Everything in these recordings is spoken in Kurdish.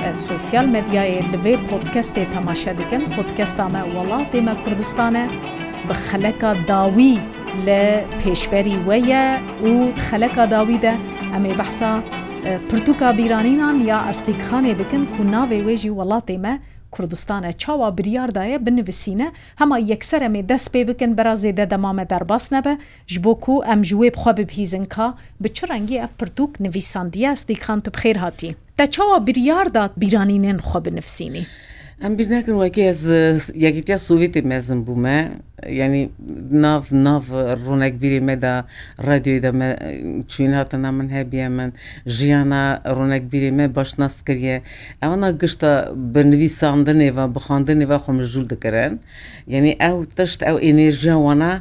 Ez sosyal medyayê li vê podcastê temaşe dikim. Podcasta me Welatê me Kurdistan e bi xeleka dawî li pêşberî we ye û di xeleka dawî de em ê behsa pirtûka bîranînan ya Astîkxanê bikin ku navê wê jî Welatê me Kurdistan e. Çawa biryar daye binivisîne hema yekser em ê dest pê bikin bera zêde dema me derbas nebe ji bo ku em ji wê bi xwe bibihîzin ka bi çi rengî ev pirtûk nivîsandiye. Astîkxan tu bi xêr hatî. Te çawa biryar da bîranînên xwe binivîsînî? Em bîr nekin wekî ez Yekîtiya Sovîetê mezin bûme yanî nav nav ronekbîrê me de radyoyê de me çûyîn hatina min hebiye min jiyana ronekbîrê me baş nas kiriye ew na gişta bi nivîsandinê ve bi xwendinê ve xwe mijûl dikirin yanî ew tişt ew enerjiya wana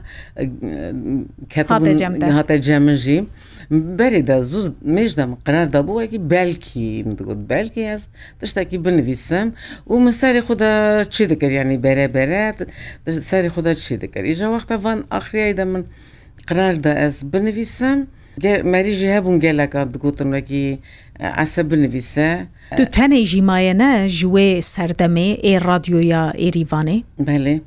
hate cem min jî. Berê de zû mêj de min qerar dabû wekî belkî min digot belkî ez tiştekî binivîsim û min serê xwe de çê dikir yanî bere bere serê xwe de çê dikir. Îja wexta van axiriyayî de min qerar da ez binivîsim merî jî hebûn geleka digotin wekî Ese binivîse. Tu tenê jî maye ne ji wê serdemê ê radyoya Êrîvanê? Belê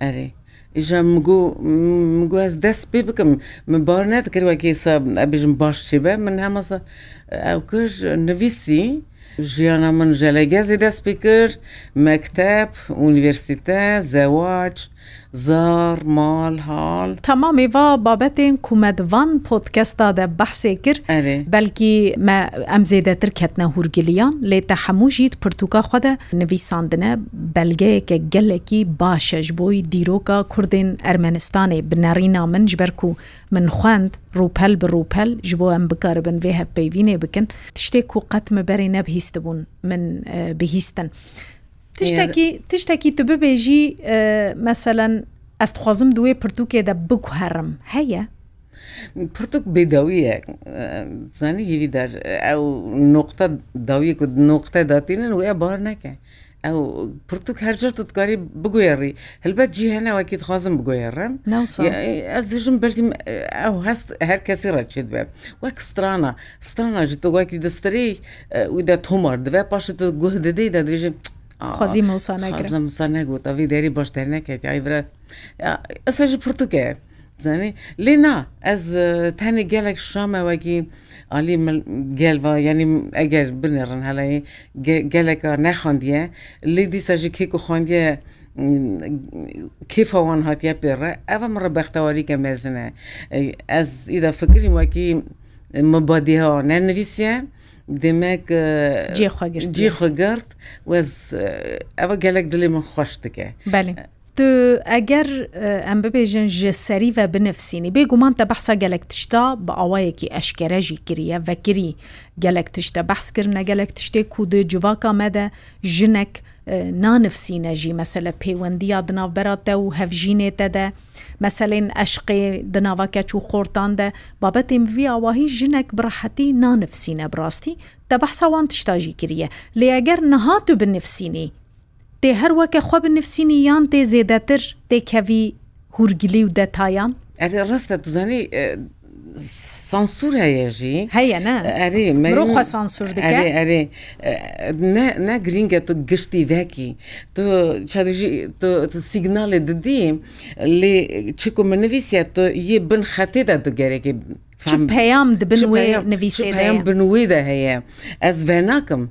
erê. Îja min got, min got ez dest pê bikim, min bar nedikir wekî sa ez bêjim baş çêbe, min hema sa ew kir, nivîsî. Jiyana min jelegezê dest pê kir, mekteb, unîversîte, zewac, zar, mal, hal. Temamê va babetên ku me di van podkesta de behsê kir, belkî me em zêdetir ketine hûrgiliyan, lê te hemû jî di pirtûka xwe de nivîsandine. Belgeyeke gelekî baş e ji bo dîroka Kurdên Ermenistanê. Bi nerîna min ji ber ku min xwend rûpel bi rûpel ji bo em bikaribin vê hevpeyvînê bikin. Tiştê ku qet me berê nebihîstibûn min bihîstin. Tiştekî tiştekî tu bibêjî meselen ez dixwazim di wê pirtûkê de biguherim heye? Pirtûk bê dawî ye. Tu zanî hêvî der ew noqte dawiyê ku di noqte de tînin wê bar neke. Ew pirtûk her car tu dikarî biguherî. Hilbet cî hene wekî dixwazin biguherin. Ez dijim belkî ew hest her kesî re çêdibe. Wek strana strana jî tu wekî di stirê wî de tomar dibe paşê tu guh didê de dibêjî Xwezî Musa negot. Xwezî Musa negot. Ev vî derî baş dernekeke. Ay vira Esa jî pirtûk e. Zanî, lê na, ez tenê gelek şame wekî alî min gel va, yanî eger binêrin helayê ge geleka nexandiye, lê dîsa jî kê ku xandiye kêfa wan hatiye pê re, ev e min re bextewarîke mezin e. Ez îda fikirîm wekî min badîha ne nivîsiye, demek Cihê xwe girtiye. cihê xwe girt û ez ev e gelek dilê min xweş dike. Belê. Tu eger em bibêjin ji serî ve binivsînî, bêguman te behsa gelek tişta bi awayekî eşkere jî kiriye, vekirî gelek tişte behs kirine, gelek tiştê ku di civaka me de jinek nanivsîne jî mesele pêwendiya di navbera te û hevjînê te de, meselên eşqê di nava keç û xortan de, babetên bi vî awahî jinek bi rehetî nanivsîne bi rastî, te behsa wan tişta jî kiriye. Lê eger niha tu binivsînî, Tê her weke xwe binivîsînî yan tê zêdetir têkevî hûrgilî û detayan? Erê rast e tu zanî sansûr heye jî. Heye ne. Erê mirov xwe sansûr dike. Erê erê ne ne girîng e tu giştî vekî. Tu çavi jî tu tu sîgnalê didî lê çi ku min nivîsiye tu yê bin xetê de tu gerekê Çi peyam di bin wê nivîsê de ye? Çi peyam bin wê de heye ez venakim.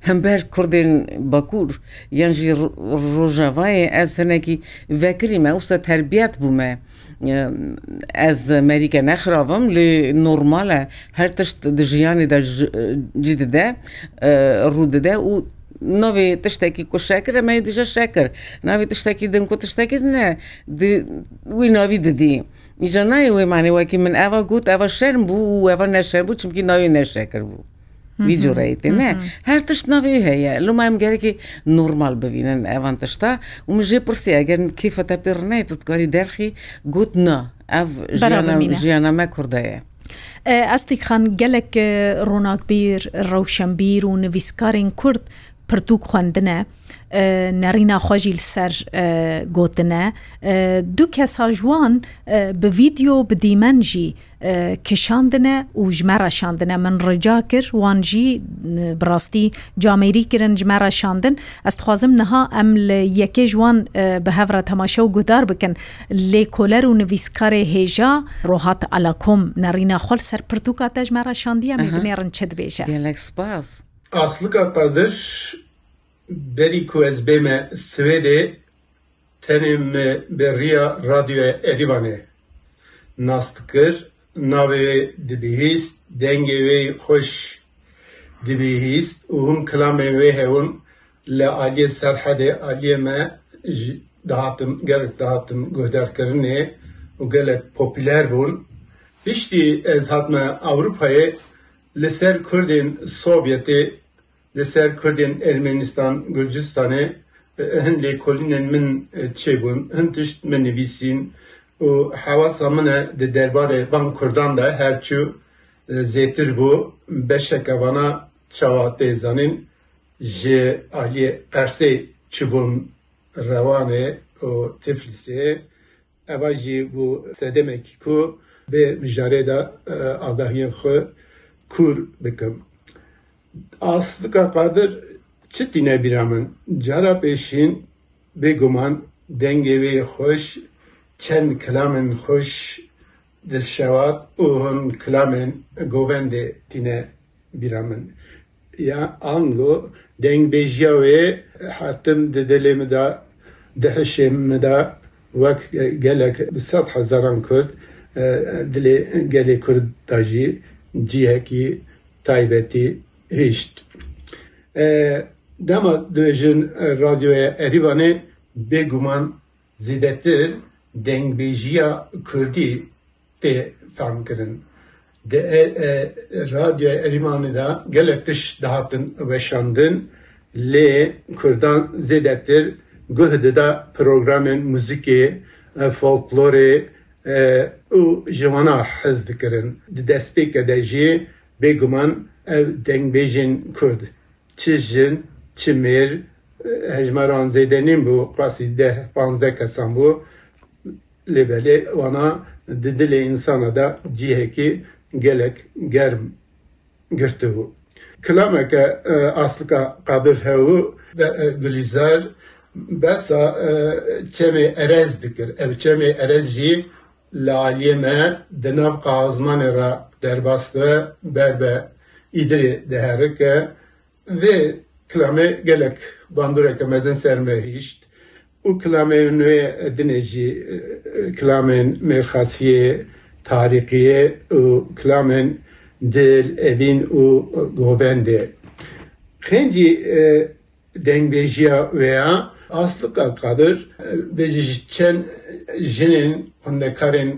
Hember Kurdên Bakur yan jî Rojavayê ez hinekî vekirî me wisa terbiyet bû me. Ez merîke nexravim lê normal e her tişt di jiyanê de cî dide rû dide û navê tiştekî ku şekir e me yê dije şekir. Navê tiştekî din ku tiştekî din e di wî navî didî. Îja nayê wê manê wekî min eva got eva şerm bû û eva ne şerm bû çimkî navê ne şekir bû. Vî cureyî tê ne her tişt navê wî heye loma em gerekî normal bivînin evan tişta û min jê pirsî eger kêfa te pê rineyê tu dikarî derxî got na ev jiyana me kurda ye. Estîk xan gelek ronakbîr, rewşenbîr û nivîskarên kurd pirtûk xwendine, nerîna xwe jî li ser gotine. Du kesa ji wan bi vîdeo bi dîmen jî kişandine û ji me re şandine. Min rica kir wan jî bi rastî camêrî kirin ji me re şandin. Ez dixwazim niha em li yekê ji wan bi hev re temaşe û guhdar bikin. Lêkoler û nivîskarê hêja Rohat Alakom nerîna xwe li ser pirtûka te ji me re şandiye em ê binêrin çi dibêje. Gelek spas. Aslika Qadir, berî ku ez bême Swêdê, Tenê me bi riya Radyoya Erîvanê nas dikir, navê wê dibihîst, dengê wê yê xweş dibihîst û hûn kilamên wê hewin li aliyê Serhedê aliyê me ji dihatin gelek dihatin guhdarkirinê û gelek popûler bûn. Piştî ez hatime Ewropayê li ser kurdên Sovyetê Li ser Kurdên Ermenistan Gurcistanê hin lêkolînên min çêbûn, hin tişt min nivîsîn û hewasa min e di derbarê van Kurdan de her çû zêtir bû. Beşeke vana çawa tê zanîn ji aliyê Qersê çûbûn Rewanê û Tiflisê. Eva jî bû sedemekî ku bi mijarê de agahiyên xwe kûr bikim. Asika Qadir çi tîne bîra min? Cara pêşîn bêguman dengê wê yê xweş, çend kelamên xweş Dilşewat û hûn kilamên govendê tîne bîra min. Ya ango dengbêjiya wê her tim di dilê min de, di hişê min de wek gelek bi sed hezaran Kurd, dilê gelê Kurd de jî cihekî taybetî hişt. Dema dibêjin Radyoya Erîvanê bêguman, Zêdetir dengbêjiya kurdî tê fehmkirin. Di Radyoya Erîmanê de gelek tişt dihatin weşandin lê kurdan zêdetir guh dida programên muzîkê, folklorê û ji wana hez dikirin. Di destpêke de jî bêguman ev dengbêjên kurd Çi jin, çi mêr, hejmaran zêde nîn bû, qasî deh, panzdeh kesan bû. Lê belê wana di dilê însana de cîhekî gelek germ girtibû. Kilameke aslika Qadir hebû. Gulîzar behsa çemê Erez dikir. Ev çemê Erez jî Li aliyê me di nav Qaxizmanê re derbas dibe ber be Îdirê diherike. Vê kilamê gelek bandoreke mezin ser me hişt û kilamê nûyê dinê jî kilamên mêrxasiyê, tarîqiyê û kilamên dil, evîn û govendê. Xêncî. Dengbêjiya wê ya Aslika Qadir bêje ji çend jinên xwendekarên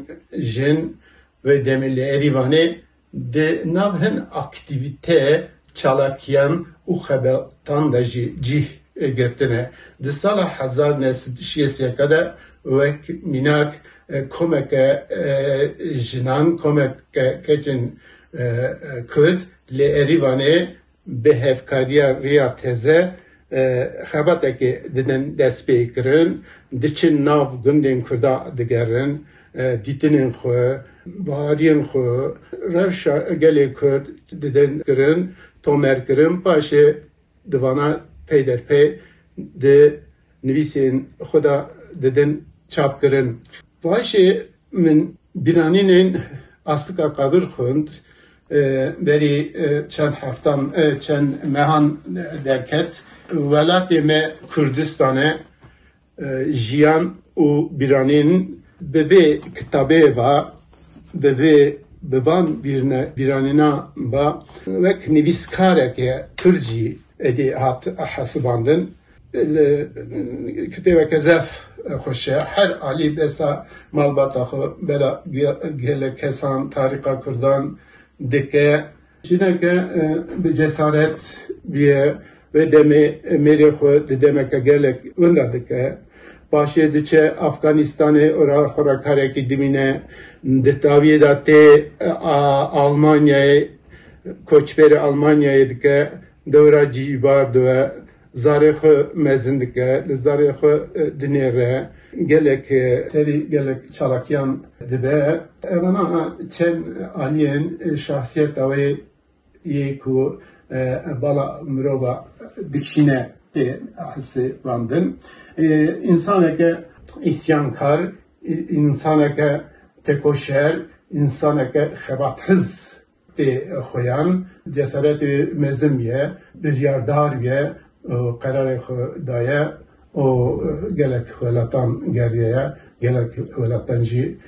jin wê demê li Erîvanê di nav hin aktîvîte, çalakiyan û xebetan de jî cîh girtine. Di sala hezar û neh sed û şêst yeka de wek mînak komeke jinan, komeke keçên Kurd li Erîvanê Bi hevkariya Riya Teze xebatekê didin destpêkirin, diçin nav gundên Kurda digerin, dîtinên xwe, bariyên xwe, rewşa gelê Kurd didin kirin, tomerkirin, paşê di vana peyderpey di Nivîsên xwe de didin çapkirin. Paşê min bîranînên Aslika Qadir xwend. Berî çend heftan, çend mehan derket. Welatê me Kurdistan e. Jiyan û bîranîn bi vê kitabê ve, bi vê bi van bîranînan ve wek nivîskarekê Kurd jî êdî hat hesibandin. Li kitêbeke zef xweş e. Her alî desta malbata xwe bera gelek kesan, tarîxa kurdan dike. Jineke bi cesaret bûye vê demê mêrê xwe di demeke gelek winda dike. Paşê diçe Afganîstanê û ra xwe ra karekî dimîne. Di taviyê de tê Almanyayê, koçberî Almanyayê dike. Dewra cî bar dibe. Zarê xwe mezin dike, li zarê xwe dinêre, gelek tevî gelek çalakiyan dibe. Ev ana çend aliyên şahsiyeta wê yê ku bala mirova dikişîne tê hesibandin. Însaneke îsyankar, însaneke tekoşer, însaneke xebathiz Tê xweyan cesaretê mezin ye, biryardar ye û qerarê xwe daye û gelek welatan geriye, gelek welatan jî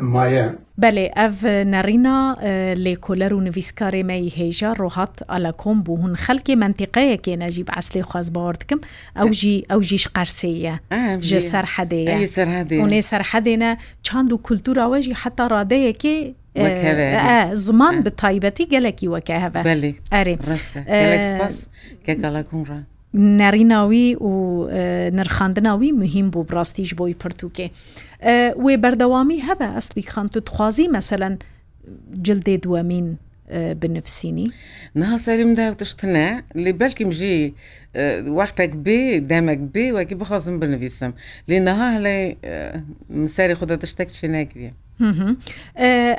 maye. Belê ev nerîna lêkoler û nivîskarê me yî hêja Rohat Alakom bû. Hûn xelkê menteqeyekê ne jî bi eslê xwe ez bawer dikim. Ew jî ew jî ji Qersê ye. Ji Serhedê ye. Hûn ê Serhedê ne. Çand û kultura we jî heta radeyekê Wek hev e, herî. E, ziman bi taybetî gelekî weke hev e. Belê. Erê. Rast e. Gelek spas ke kalakûn re. Nerîna wî û nirxandina wî muhîm bû bi rastî ji bo wî pirtûkê. Wê berdewamî hebe Eslîk Xan tu dixwazî meselen cildê duwemîn binivîsînî? Niha serî min de ew tişt tune lê belkî min jî wextek bê demek bê wekî bixwazim binivîsim. Lê niha hele min serê xwe de tiştek çênekiriye.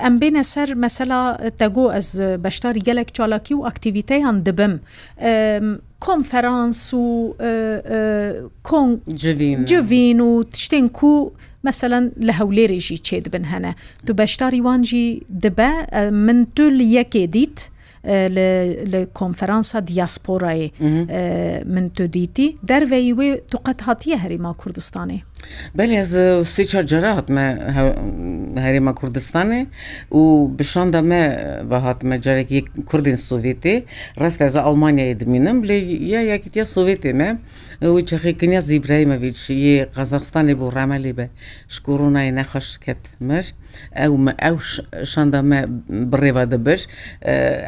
Em bêne ser mesela te got ez beşdarî gelek çalakî û aktîvîteyan dibim. Konferans û civîn û tiştên ku meselen li Hewlêrê jî çêdibin hene. Tu beşdarî wan jî dibe min tu li yekê dît. Li li konferansa diasporayê min tu dîtî. Derveyî wê tu qet hatiye Herêma Kurdistanê? Belê ez sê çar cara hatime Herêma Kurdistanê û bi şanda me ve hatime carekî Kurdên Sovyetê. Rest ez Almanyayê dimînim lê ya Yekîtiya Sovyetê me wê çexê Knyaz Îbrahîmovîç yê Qazaxistanê bû remelê be ji koronayê nexweş ket mir. Ew me ew şanda me bi rêva dibir.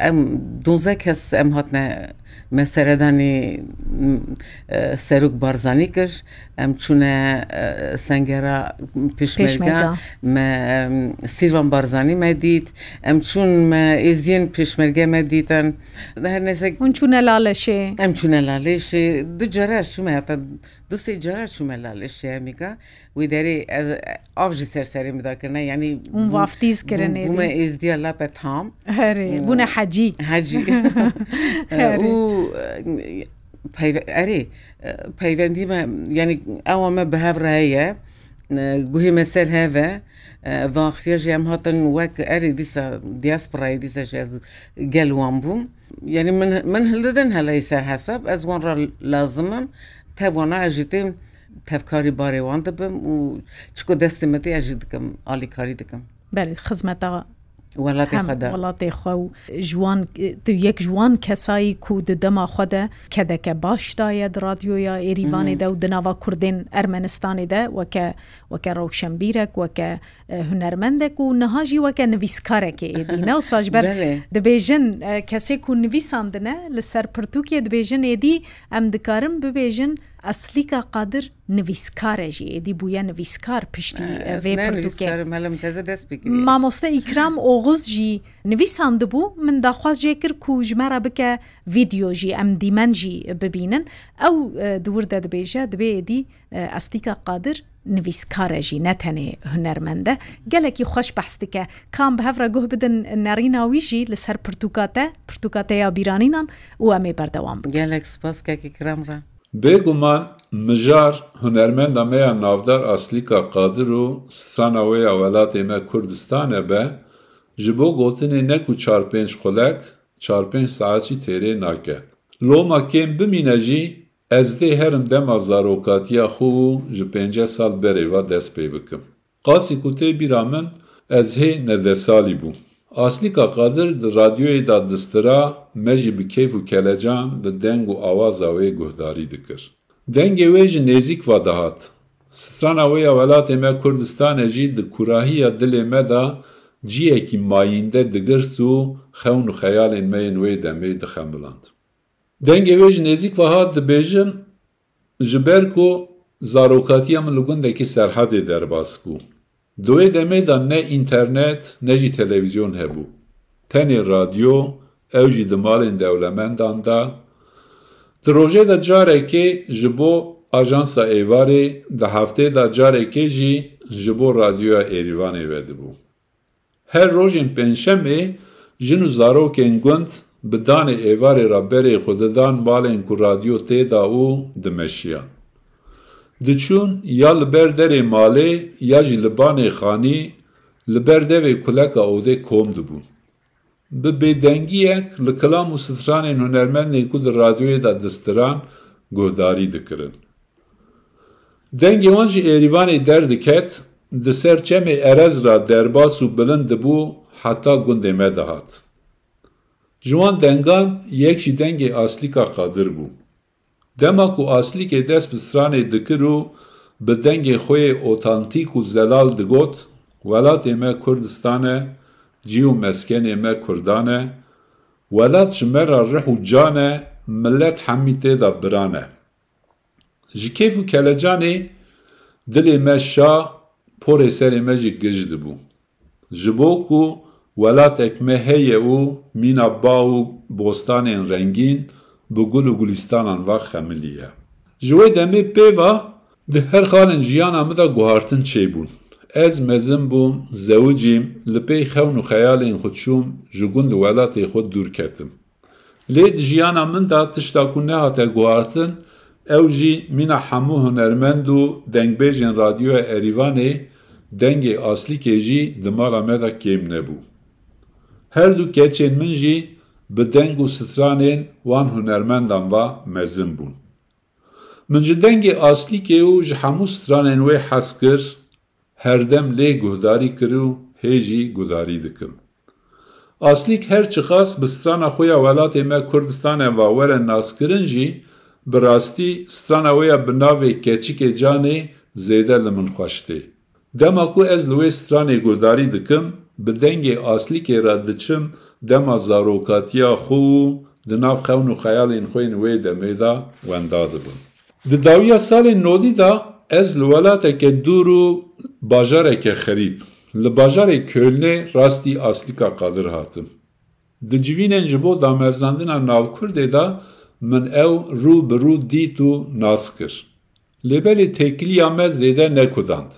Em donzdeh kes em hatine me seredanî Serok Barzanî kir. Em çûne sengera pêşmerga me Sîrvan Barzanî me dît. Em çûn me êzdiyên pêşmerge me dîtin. Her neyse hûn çûne Lalişê. Em çûne Lalişê du carer çûme heta du sê carer çûme Lalişê hemîka. Wê derê ez av ji ser serê min de kirine yanî Hûn vaftîz kirine dî. Bûme êzdiya lape tam. Herê bûne hecî. Hecî û erê peyvendî me yanî ewa me bi hev re heye guhê me ser hev e. Ve axiriya jî em hatin wek erê dîsa diasporayê dîsa jî ez gel wan bûm. Yanî min hildidin helayê serhesab ez wan re lazim im tevana ez jî têm Tevkarî barê wan dibim û çi ku destê min tê ez jî dikim, alîkarî dikim. Belê xizmeta welatê xwe de. Welatê xwe û ji wan tu yek ji wan kesayî ku di dema xwe de kedeke baş daye di radyoya Êrîvanê de û di nava Kurdên Ermenistanê de weke weke rewşenbîrek, weke hunermendek û niha jî weke nivîskarekê êdî ne wisa ji ber dibêjin kesê ku nivîsandine li ser pirtûkê dibêjin êdî em dikarin bibêjin Aslîka Qadir nivîskar e jî, êdî bûye nivîskar piştî vê pirtûkê. Mamoste Îkram Oxuz jî nivîsandibû, min daxwaz jê kir ku ji me re bike vîdeo jî, em dîmen jî bibînin. Ew di wir de dibêje, dibê êdî Aslîka Qadir, Nivîskar e jî ne tenê hunermend e. Gelekî xweş behs dike. Ka em bi hev re guh bidin nerîna wî jî li ser pirtûka te, pirtûka te ya bîranînan û em ê berdewam bikin. Gelek spas Kekî Kiram re. Bêguman mijar hunermenda me ya navdar Aslîka Qadir û strana wê ya welatê me Kurdistan e be, ji bo gotinê ne ku çar pênc xulek, çar pênc saet jî têrê nake. Loma kêm bimîne jî Ez dê herim dema zarokatiya xwe û ji pênceh sal berê ve dest pê bikim. Qasî ku tê bîra min ez hê newde salî bûm. Aslîka Qadir di radyoyê de distira, me jî bi keyf û kelecan bi deng û awaza wê guhdarî dikir. Dengê wê ji nêzîk ve dihat. Strana wê ya welatê me Kurdistanê jî di kurahiya dilê me de ciyekî mayînde digirt û xewn û xeyalên me yên wê demê dixemiland. Dengê wê ji nêzîk ve hat dibêjin, Ji ber ku zarokatiya min li gundekî Serhedê derbas bû. Di wê demê de ne înternet ne jî televîzyon hebû. Tenê radyo, ew jî di malên dewlemendan de. Di rojê de carekê ji bo Ajansa Êvarê, di heftê de carekê jî ji bo Radyoya Êrîvanê vedibû. Her rojên pêncşemê jin û zarokên gund bi danê êvarê re berê xwe didan malên ku radyo tê de û dimeşiyan. Diçûn ya li ber derê malê ya jî li banê xanî li ber devê kuleka odê kom dibûn. Bi bêdengiyek li kilam û stranên hunermendên ku di radyoyê de distiran guhdarî dikirin. Dengê wan ji Êrîvanê derdiket, di ser çemê Erez re derbas û bilind dibû heta gundê me dihat. Ji wan dengan yek jî dengê Aslîka Qadir bû. Dema ku Aslîkê dest bi stranê dikir û bi dengê xwe yê otantîk û zelal digot, Welatê me Kurdistan e, cî û meskenê me Kurdan e, welat ji me re rih û can e, milet hemî tê de biran e. Ji kêf û kelecanê dilê me şa, porê serê me jî gij dibû. Ji bo ku welatek me heye û mîna baw û bostanên rengîn bi gul û gulîstanan ve xemilî ye. Ji wê demê pêva di her xalên jiyana min de guhartin çêbûn. Ez mezin bûm, zewicîm, li pey xewn û xeyalên xwe çûm, ji gund û welatê xwe dûr ketim. Lê di jiyana min de tişta ku nehate guhartin ew jî mîna hemû hunermend û dengbêjên Radyoya Erîvanê, dengê Aslîkê jî di mala me de kêm nebû. Her du keçên min jî bi deng û stranên wan hunermendan ve mezin bûn. Min ji dengê Aslîkê û ji hemû stranên wê hez kir Her dem lê guhdarî kir û hê jî guhdarî dikim. Aslîk her çiqas bi strana xwe ya welatê me Kurdistane va were naskirin jî bi rastî strana wê ya bi navê Keçikê Canê zêde li min xweş tê. Dema ku ez li wê stranê guhdarî dikim, bi dengê Aslîkê re diçim dema zarokatiya xwe û di nav xewn û xeyalên xwe yên wê demê de wenda dibim. Di dawiya salên nodî de ez li welateke dûr û bajareke xerîb, li bajarê Kölnê rastî Aslîka Qadir hatim. Di civînên ji bo dameznandina navkurdê de min ew rû bi rû dît û nas kir. Lê belê têkiliya me zêde nekudand.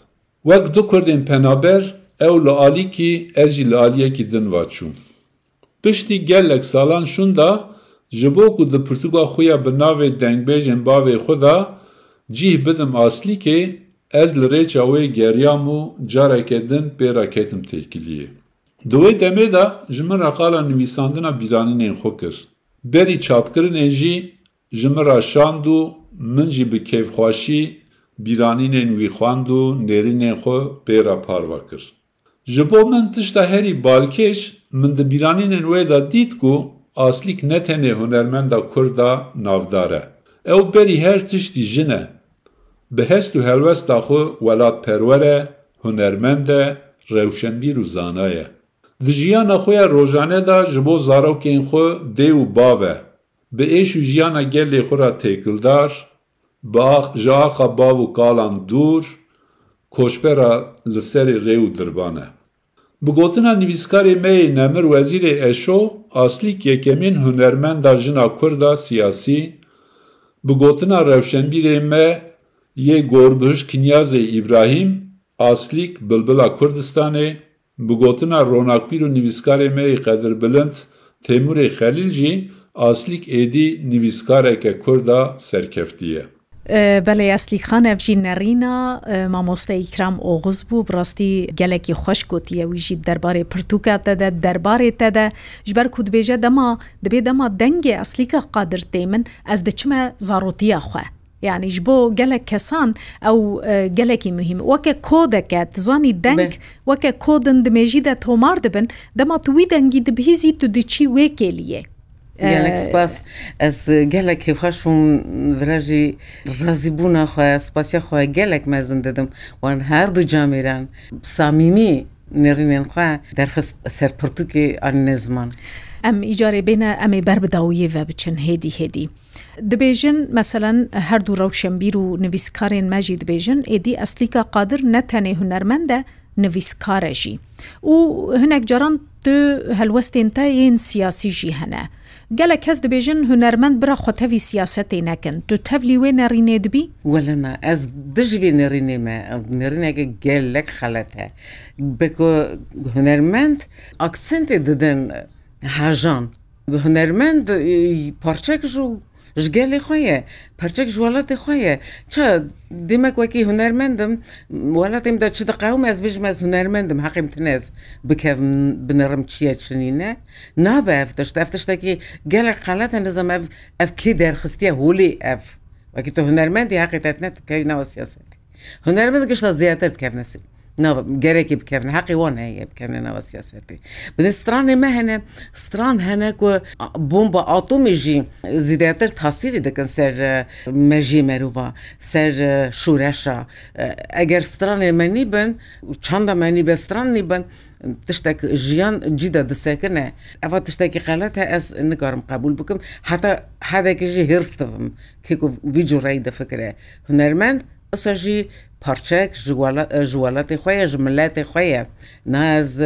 Wek du kurdên penaber ew li alîkî ez jî li aliyekî din va çûm. Piştî gelek salan şûnda ji bo ku di pirtûka xwe ya bi navê Dengbêjên Bavê Xwe de cîh bidim Aslîkê, ez li rêça wê geriyam û careke din pê re ketim têkiliyê. Di wê demê de ji min re qala nivîsandina bîranînên xwe kir. Berî çapkirinê jî Ji min re şand û min jî bi kêfxweşî bîranînên wî xwend û nêrînên xwe pê re parve kir. Ji bo min tişta herî balkêş min di bîranînên wê de dît ku Aslîk ne tenê hunermenda kurd a navdar e. Ew berî her tiştî jin e. Bi hest û helwesta xwe welatperwer e, hunermend e, rewşenbîr û zana ye. Di jiyana xwe ya rojane de ji bo zarokên xwe dê û bav e. Bi êş û jiyana gelê xwe re têkildar, bi ji axa bav û kalan dûr, koçbera li serê rê û dirban e. Bi gotina nivîskarê me yê Nemir Wezîrê Eşo Aslîk yekemîn hunermenda jina kurd a siyasî, bi gotina rewşenbîrê me yê Gorbihuşt Kinyazê Îbrahîm, Aslîk bilbila Kurdistanê, Bi gotina ronakbîr û nivîskarê me yê qedirbilind Têmurê Xelîl jî Aslîk êdî nivîskareke kurd a serkeftî ye. Belê Aslîk Xan ev jî nerîna mamoste Îkram Oxuz bû. Bi rastî gelekî xweş gotiye wî jî derbarê pirtûka te de, derbarê te de. Ji ber ku dibêje dema dibê dema dengê Aslîka Qadir tê min, ez diçime zarotiya xwe. Yanî ji bo gelek kesan ew gelekî muhîm weke kodek e. Tu zanî deng weke kod in di mêjî de tomar dibin. Dema tu wî dengî dibihîzî tu diçî wê kêliyê. Gelek spas. Ez gelek xweş bûm virajî razîbûna xwe spasiya xwe gelek mezin didim. Wan her du camêran bi samîmî nêrînên xwe derxist ser pirtûkê anîne ziman. Em îcarê bêne em ê ber bi dawiyê ve biçin hêdî hêdî. Dibêjin meselen her du rewşenbîr û nivîskarên me jî dibêjin êdî Eslîka Qadir ne tenê hunermend e nivîskar e jî. Û hinek caran tu helwestên te yên siyasî jî hene. Gelek kes dibêjin hunermend bira xwe tevî siyasetê nekin. Tu tevlî wê nerînê dibî? Wele na ez dij vê nerînê me. Ev nerîneke gelek xelet e. Bi ku hunermend aksentê didin hejan. Hunermend parçek ji ji gelê xwe ye, parçek ji welatê xwe ye. Ça demek wekî hunermend im, welatê min de çi diqewime ez bêjim ez hunermend im, heqê min tune ez bikevim binirim çi ye çi nîne. Nabe ev tişt, ev tiştekî gelek qelet e, nizanîm ev ev kê derxistiye holê ev. Wekî tu hunermend î heqê te tune tu bikevî nava siyasetê. Hunermend gişta zêdetir dikevne ser. Nav gerekî bikevne heqê wan heye bikevne nava siyasetê. Bi ne stranê me hene, stran hene ku bomba atomê jî zîdetir tasîrî dikin ser mejiyê merova, ser şoreşa. Eger stranê me nîbin û çanda me nîbe stran nîbin tiştek jiyan cîde disekine. Eva tiştekî xelet e ez nikarim qebûl bikim heta hedekê jî hêrs dibim kê ku vî cureyî difikire hunermend. Ewsa jî parçeyek ji ji welatê xwe ye, ji miletê xwe ye. Niha ez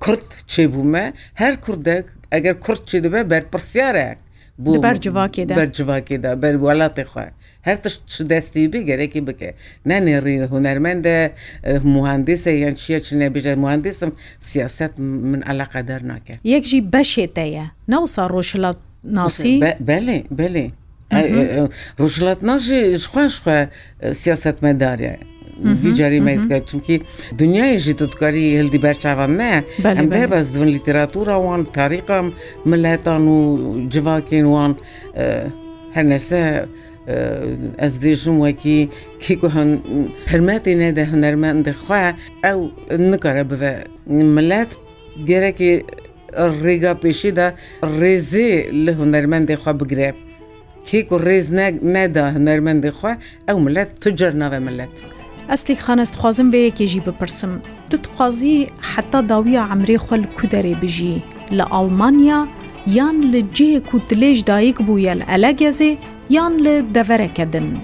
kurd çêbûme, her kurdek eger kurd çêdibe berpirsyar e bo ber civakê de, ber civakê de, ber welatê xwe. Her tişt ji destê bê gerekê bike. Ne nêrî hunermend e, muhandis e yan çi ye çi ne bêje muhandis im, siyaset min eleqedar nake. Yek jî beşê te ye. Ne wisa rojhilat nasî? Belê belê Rojhilatna jî ji xwe ji xwe siyasetmedar e. Vî carî me dike çimkî dinyayê jî tu dikarî hildî berçavan ne em derbas dibin lîteratura wan tarîxa miletan û civakên wan henese ez dêjim wekî kî ku hirmetê nede hunermendê xwe ew nikare bive milet gerekê Rêga pêşî de rêzê li hunermendê xwe bigire. Kê ku rêz ne neda hunermendê xwe ew milet tu cer nabe milet. Eslîk Xan ez dixwazim vê yekê jî bipirsim. Tu dixwazî heta dawiya emrê xwe li ku derê bijî? Li Almanya yan li cihê ku dilêj dayik bûye li Elegezê yan li devereke din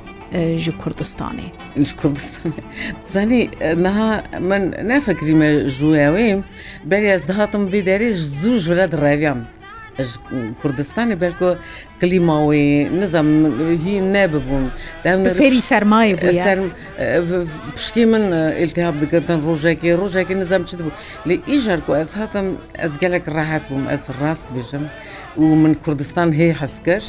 ji Kurdistanê? Ji Kurdistanê. Zanî niha min nefikirîme ji wê ew ê. Belê ez dihatim vê derê zû ji re direviyan. Ji Kurdistanê belko klîma wê nizam hî nebibûn. Tu fêrî sermayê bûye. Ser pişkê min îltihab digirdin rojekê rojekê nizam çi dibû. Lê îcar ku ez hatim ez gelek rehet bûm ez rast dibêjim û min Kurdistan hê hes kir.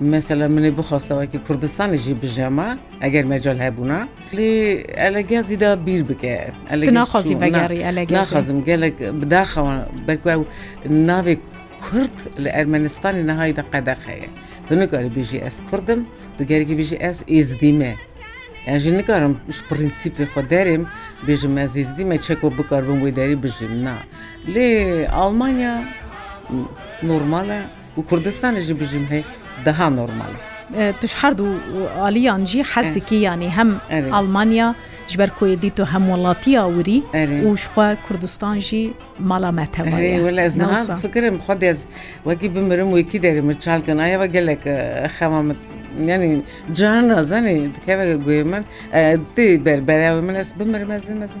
Mesela minê bixwasa wekî Kurdistanê jî bijema eger mecal hebûna. Lê elegya zî da bîr bike. Tu naxwazî vegerî elegya. Naxwazim gelek bi daxewan belku ew navê Kurd li Ermenistanê nihayî de qedex heye. Tu nikarî bêjî ez Kurd im, tu gerekî bêjî ez êzdî me. Ez jî nikarim ji prensîpê xwe derêm bêjim ez êzdî me çeko bikaribim wê derî bijîm na. Lê Almanya normal e. Û Kurdistanê jî bijîm hey daha normal e. Tu ji herdû aliyan jî hez dikî yanî hem Almanya ji ber ku yê dî tu hemwelatiya wirî û ji xwe Kurdistan jî mala me teva ye. Wele ez niha difikirim xwe dê ez wekî bimirim wekî derê min çal kin aya ve gelek xema min yanî can nazanî dikeve guya min tê ber berevê min ez bimirim ez dê mezin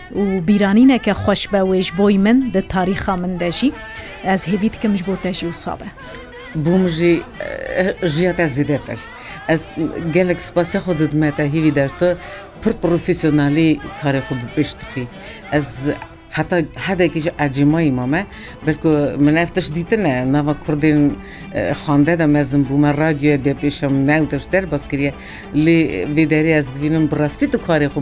û bîranîneke xweş be wê ji bo min di tarîxa min de jî ez hêvî dikim ji bo te jî wisa be. Bo min jî riya te zêdetir. Ez gelek spasiya xwe didime te hêvî der tu pir profesyonalî karê xwe bi pêş dixî. Ez heta hedekî jî ercî mayî mame belku min ev tişt dîtine nava kurdên xwende de mezin bûme radyoye bê pêşe min ew tişt derbas kiriye lê vê derê ez divînim bi rastî tu karê xwe